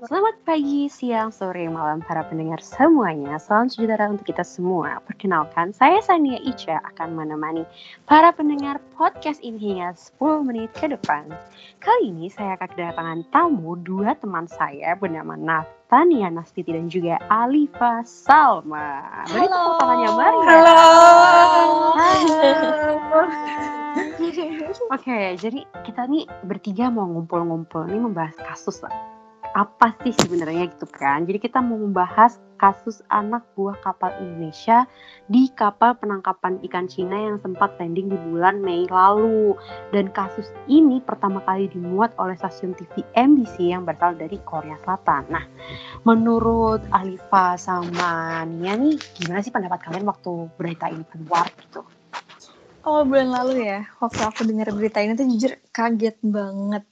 Selamat pagi, siang, sore, malam para pendengar semuanya. Salam sejahtera untuk kita semua. Perkenalkan, saya Sania Ica akan menemani para pendengar podcast ini hingga 10 menit ke depan. Kali ini saya akan kedatangan tamu dua teman saya bernama Nathania Nastiti dan juga Alifa Salma. Beri tepuk tangannya Maria. Halo. Halo. Oke, jadi kita nih bertiga mau ngumpul-ngumpul nih membahas kasus lah apa sih sebenarnya gitu kan. Jadi kita mau membahas kasus anak buah kapal Indonesia di kapal penangkapan ikan Cina yang sempat trending di bulan Mei lalu. Dan kasus ini pertama kali dimuat oleh stasiun TV MBC yang berasal dari Korea Selatan. Nah, menurut Alifa sama Nia nih, gimana sih pendapat kalian waktu berita ini keluar gitu? Oh bulan lalu ya, waktu aku dengar berita ini tuh jujur kaget banget.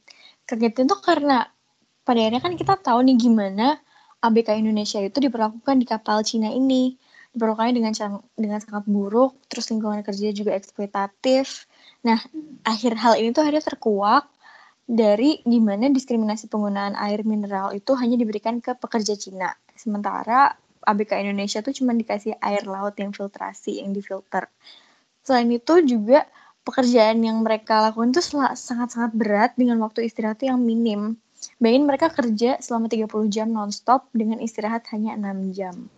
Kaget itu karena pada akhirnya kan kita tahu nih gimana ABK Indonesia itu diperlakukan di kapal Cina ini. Diperlakukannya dengan dengan sangat buruk, terus lingkungan kerja juga eksploitatif. Nah, akhir hal ini tuh akhirnya terkuak dari gimana diskriminasi penggunaan air mineral itu hanya diberikan ke pekerja Cina. Sementara ABK Indonesia tuh cuma dikasih air laut yang filtrasi, yang difilter. Selain itu juga pekerjaan yang mereka lakukan itu sangat-sangat berat dengan waktu istirahat yang minim. Bayangin mereka kerja selama 30 jam nonstop dengan istirahat hanya 6 jam.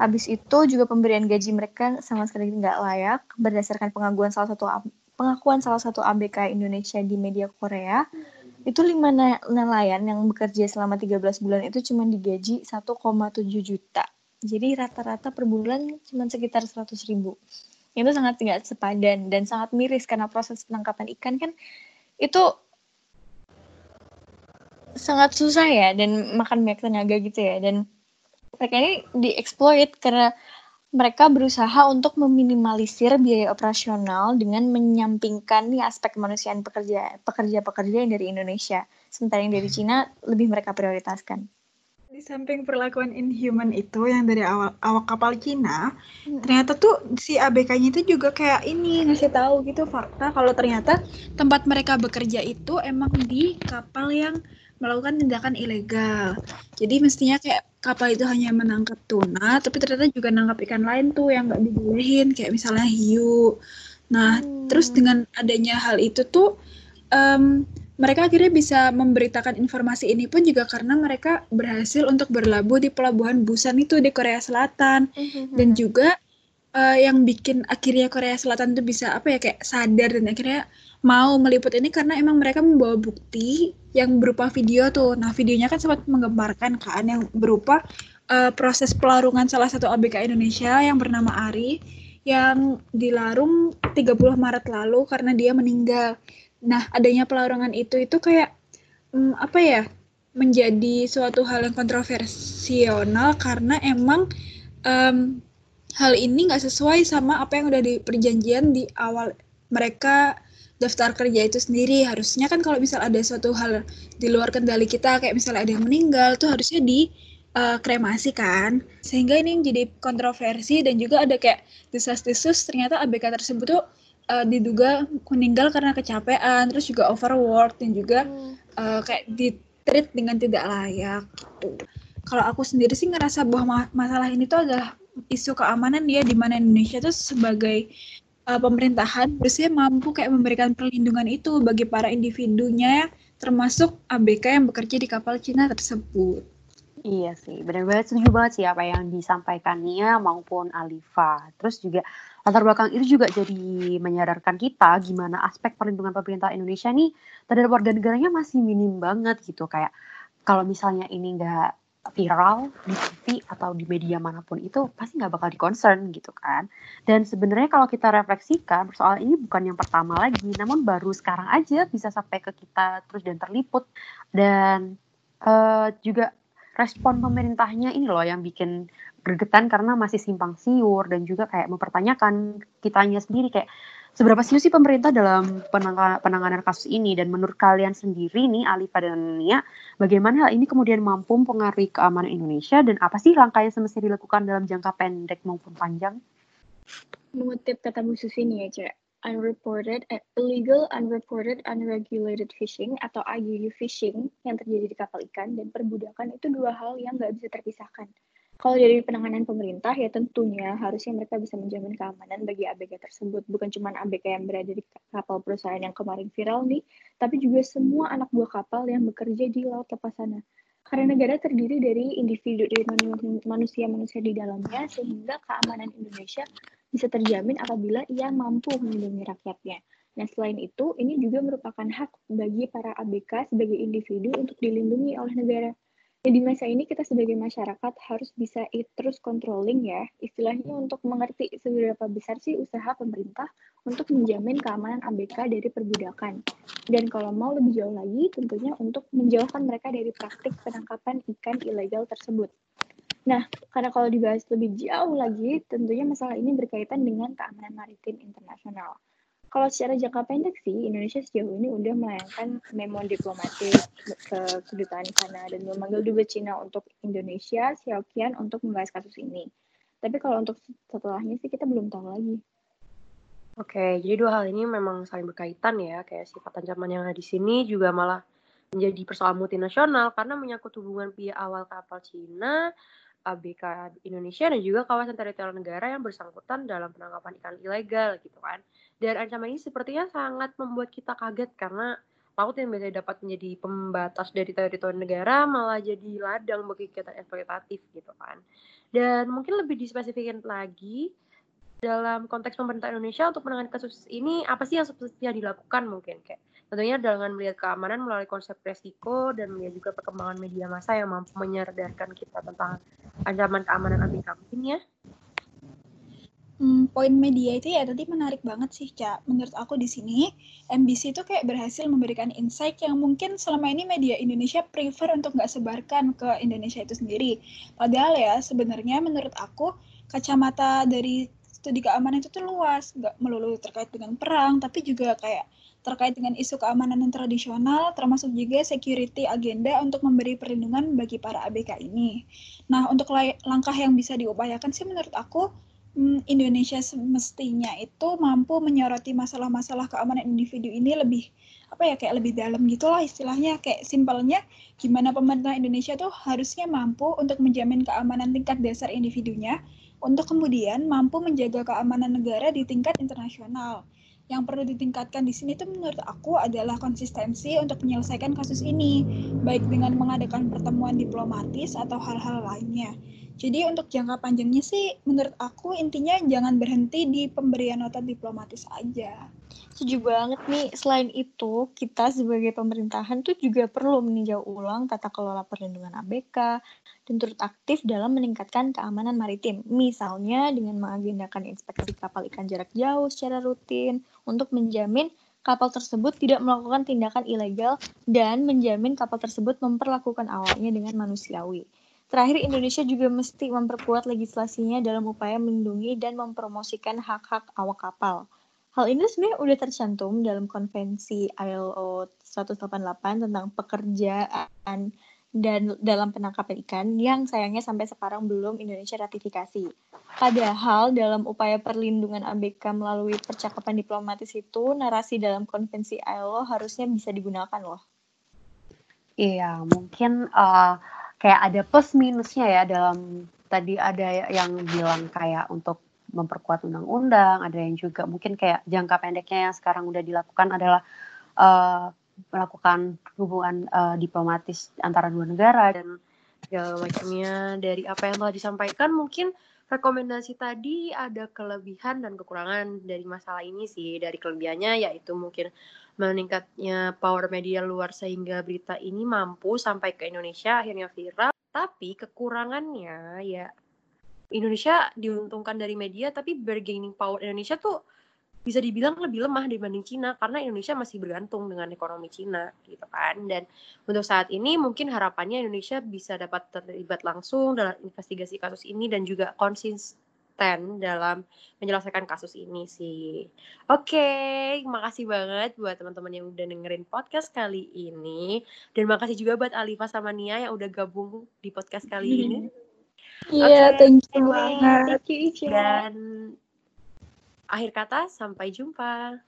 Habis itu juga pemberian gaji mereka sama sekali nggak layak berdasarkan pengakuan salah satu pengakuan salah satu ABK Indonesia di media Korea. Itu lima nelayan yang bekerja selama 13 bulan itu cuma digaji 1,7 juta. Jadi rata-rata per bulan cuma sekitar 100 ribu. Itu sangat tidak sepadan dan sangat miris karena proses penangkapan ikan kan itu sangat susah ya dan makan banyak tenaga gitu ya dan mereka ini dieksploit karena mereka berusaha untuk meminimalisir biaya operasional dengan menyampingkan nih aspek kemanusiaan pekerja pekerja-pekerja yang dari Indonesia sementara yang dari Cina lebih mereka prioritaskan. Di samping perlakuan inhuman itu yang dari awal awak kapal Cina, hmm. ternyata tuh si ABK-nya itu juga kayak ini ngasih tahu gitu fakta kalau ternyata tempat mereka bekerja itu emang di kapal yang melakukan tindakan ilegal. Jadi mestinya kayak kapal itu hanya menangkap tuna, tapi ternyata juga nangkap ikan lain tuh yang nggak dibolehin, kayak misalnya hiu. Nah, hmm. terus dengan adanya hal itu tuh, um, mereka akhirnya bisa memberitakan informasi ini pun juga karena mereka berhasil untuk berlabuh di pelabuhan Busan itu di Korea Selatan, hmm. dan juga uh, yang bikin akhirnya Korea Selatan tuh bisa apa ya kayak sadar dan akhirnya mau meliput ini karena emang mereka membawa bukti yang berupa video tuh. Nah, videonya kan sempat menggemparkan kan yang berupa uh, proses pelarungan salah satu ABK Indonesia yang bernama Ari yang dilarung 30 Maret lalu karena dia meninggal. Nah, adanya pelarungan itu itu kayak um, apa ya? menjadi suatu hal yang kontroversial karena emang um, hal ini nggak sesuai sama apa yang udah di perjanjian di awal mereka daftar kerja itu sendiri. Harusnya kan kalau misal ada suatu hal di luar kendali kita kayak misalnya ada yang meninggal tuh harusnya di uh, kremasi kan. Sehingga ini jadi kontroversi dan juga ada kayak desas-desus ternyata ABK tersebut tuh uh, diduga meninggal karena kecapean terus juga overwork dan juga uh, kayak di treat dengan tidak layak gitu. Kalau aku sendiri sih ngerasa bahwa masalah ini tuh adalah isu keamanan ya di mana Indonesia tuh sebagai uh, pemerintahan harusnya mampu kayak memberikan perlindungan itu bagi para individunya termasuk ABK yang bekerja di kapal Cina tersebut. Iya sih, benar banget setuju banget sih apa yang disampaikan Nia maupun Alifa. Terus juga latar belakang itu juga jadi menyadarkan kita gimana aspek perlindungan pemerintah Indonesia nih terhadap warga negaranya masih minim banget gitu. Kayak kalau misalnya ini nggak viral di TV atau di media mana pun itu pasti nggak bakal di concern gitu kan. Dan sebenarnya kalau kita refleksikan persoalan ini bukan yang pertama lagi, namun baru sekarang aja bisa sampai ke kita terus dan terliput dan uh, juga respon pemerintahnya ini loh yang bikin bergetan karena masih simpang siur dan juga kayak mempertanyakan kitanya sendiri kayak Seberapa serius sih pemerintah dalam penanganan kasus ini dan menurut kalian sendiri nih Ali dan Nia, bagaimana hal ini kemudian mampu mempengaruhi keamanan Indonesia dan apa sih langkah yang semestinya dilakukan dalam jangka pendek maupun panjang? Mengutip kata Bu Susi nih ya, Cek. unreported, uh, illegal, unreported, unregulated fishing atau IUU fishing yang terjadi di kapal ikan dan perbudakan itu dua hal yang nggak bisa terpisahkan. Kalau dari penanganan pemerintah ya tentunya harusnya mereka bisa menjamin keamanan bagi ABK tersebut. Bukan cuma ABK yang berada di kapal perusahaan yang kemarin viral nih, tapi juga semua anak buah kapal yang bekerja di laut lepas sana. Karena negara terdiri dari individu dari manusia-manusia di dalamnya, sehingga keamanan Indonesia bisa terjamin apabila ia mampu melindungi rakyatnya. Nah, selain itu, ini juga merupakan hak bagi para ABK sebagai individu untuk dilindungi oleh negara. Ya, di masa ini kita sebagai masyarakat harus bisa terus controlling ya, istilahnya untuk mengerti seberapa besar sih usaha pemerintah untuk menjamin keamanan ABK dari perbudakan. Dan kalau mau lebih jauh lagi, tentunya untuk menjauhkan mereka dari praktik penangkapan ikan ilegal tersebut. Nah, karena kalau dibahas lebih jauh lagi, tentunya masalah ini berkaitan dengan keamanan maritim internasional. Kalau secara jangka pendek sih, Indonesia sejauh ini udah melayangkan memo diplomatik ke kedutaan sana dan memanggil dubes Cina untuk Indonesia, Xiaoqian untuk membahas kasus ini. Tapi kalau untuk setelahnya sih kita belum tahu lagi. Oke, jadi dua hal ini memang saling berkaitan ya, kayak sifat ancaman yang ada di sini juga malah menjadi persoalan multinasional karena menyangkut hubungan pihak awal kapal Cina ABK Indonesia dan juga kawasan teritorial negara yang bersangkutan dalam penangkapan ikan ilegal gitu kan. Dan ancaman ini sepertinya sangat membuat kita kaget karena laut yang biasanya dapat menjadi pembatas dari teritorial negara malah jadi ladang bagi kegiatan eksploitatif gitu kan. Dan mungkin lebih dispesifikin lagi dalam konteks pemerintah Indonesia untuk menangani kasus ini apa sih yang sepertinya dilakukan mungkin kayak Tentunya dengan melihat keamanan melalui konsep resiko dan melihat juga perkembangan media massa yang mampu menyadarkan kita tentang ancaman keamanan ABK mungkin ya. Hmm, poin media itu ya tadi menarik banget sih, Cak. Menurut aku di sini, MBC itu kayak berhasil memberikan insight yang mungkin selama ini media Indonesia prefer untuk nggak sebarkan ke Indonesia itu sendiri. Padahal ya, sebenarnya menurut aku, kacamata dari studi keamanan itu tuh luas, nggak melulu terkait dengan perang, tapi juga kayak terkait dengan isu keamanan yang tradisional, termasuk juga security agenda untuk memberi perlindungan bagi para ABK ini. Nah, untuk langkah yang bisa diupayakan sih menurut aku, hmm, Indonesia semestinya itu mampu menyoroti masalah-masalah keamanan individu ini lebih apa ya kayak lebih dalam gitulah istilahnya kayak simpelnya gimana pemerintah Indonesia tuh harusnya mampu untuk menjamin keamanan tingkat dasar individunya untuk kemudian mampu menjaga keamanan negara di tingkat internasional yang perlu ditingkatkan di sini itu menurut aku adalah konsistensi untuk menyelesaikan kasus ini, baik dengan mengadakan pertemuan diplomatis atau hal-hal lainnya. Jadi untuk jangka panjangnya sih menurut aku intinya jangan berhenti di pemberian nota diplomatis aja. Setuju banget nih. Selain itu, kita sebagai pemerintahan tuh juga perlu meninjau ulang tata kelola perlindungan ABK dan turut aktif dalam meningkatkan keamanan maritim. Misalnya dengan mengagendakan inspeksi kapal ikan jarak jauh secara rutin untuk menjamin kapal tersebut tidak melakukan tindakan ilegal dan menjamin kapal tersebut memperlakukan awaknya dengan manusiawi. Terakhir, Indonesia juga mesti memperkuat legislasinya dalam upaya melindungi dan mempromosikan hak-hak awak kapal. Hal ini sebenarnya udah tercantum dalam konvensi ILO 188 tentang pekerjaan dan dalam penangkapan ikan yang sayangnya sampai sekarang belum Indonesia ratifikasi. Padahal dalam upaya perlindungan ABK melalui percakapan diplomatis itu narasi dalam konvensi ILO harusnya bisa digunakan loh. Iya, mungkin uh, kayak ada plus minusnya ya dalam tadi ada yang bilang kayak untuk memperkuat undang-undang, ada yang juga mungkin kayak jangka pendeknya yang sekarang udah dilakukan adalah uh, melakukan hubungan uh, diplomatis antara dua negara dan segala macamnya. Dari apa yang telah disampaikan mungkin rekomendasi tadi ada kelebihan dan kekurangan dari masalah ini sih. Dari kelebihannya yaitu mungkin meningkatnya power media luar sehingga berita ini mampu sampai ke Indonesia akhirnya viral. Tapi kekurangannya ya Indonesia diuntungkan dari media tapi bargaining power Indonesia tuh bisa dibilang lebih lemah dibanding Cina karena Indonesia masih bergantung dengan ekonomi Cina gitu kan dan untuk saat ini mungkin harapannya Indonesia bisa dapat terlibat langsung dalam investigasi kasus ini dan juga konsisten dalam menyelesaikan kasus ini sih. Oke, okay, makasih banget buat teman-teman yang udah dengerin podcast kali ini dan makasih juga buat Alifa sama Nia yang udah gabung di podcast kali ini. Iya, yeah, okay. thank you banget. Thank you, Dan Akhir kata, sampai jumpa.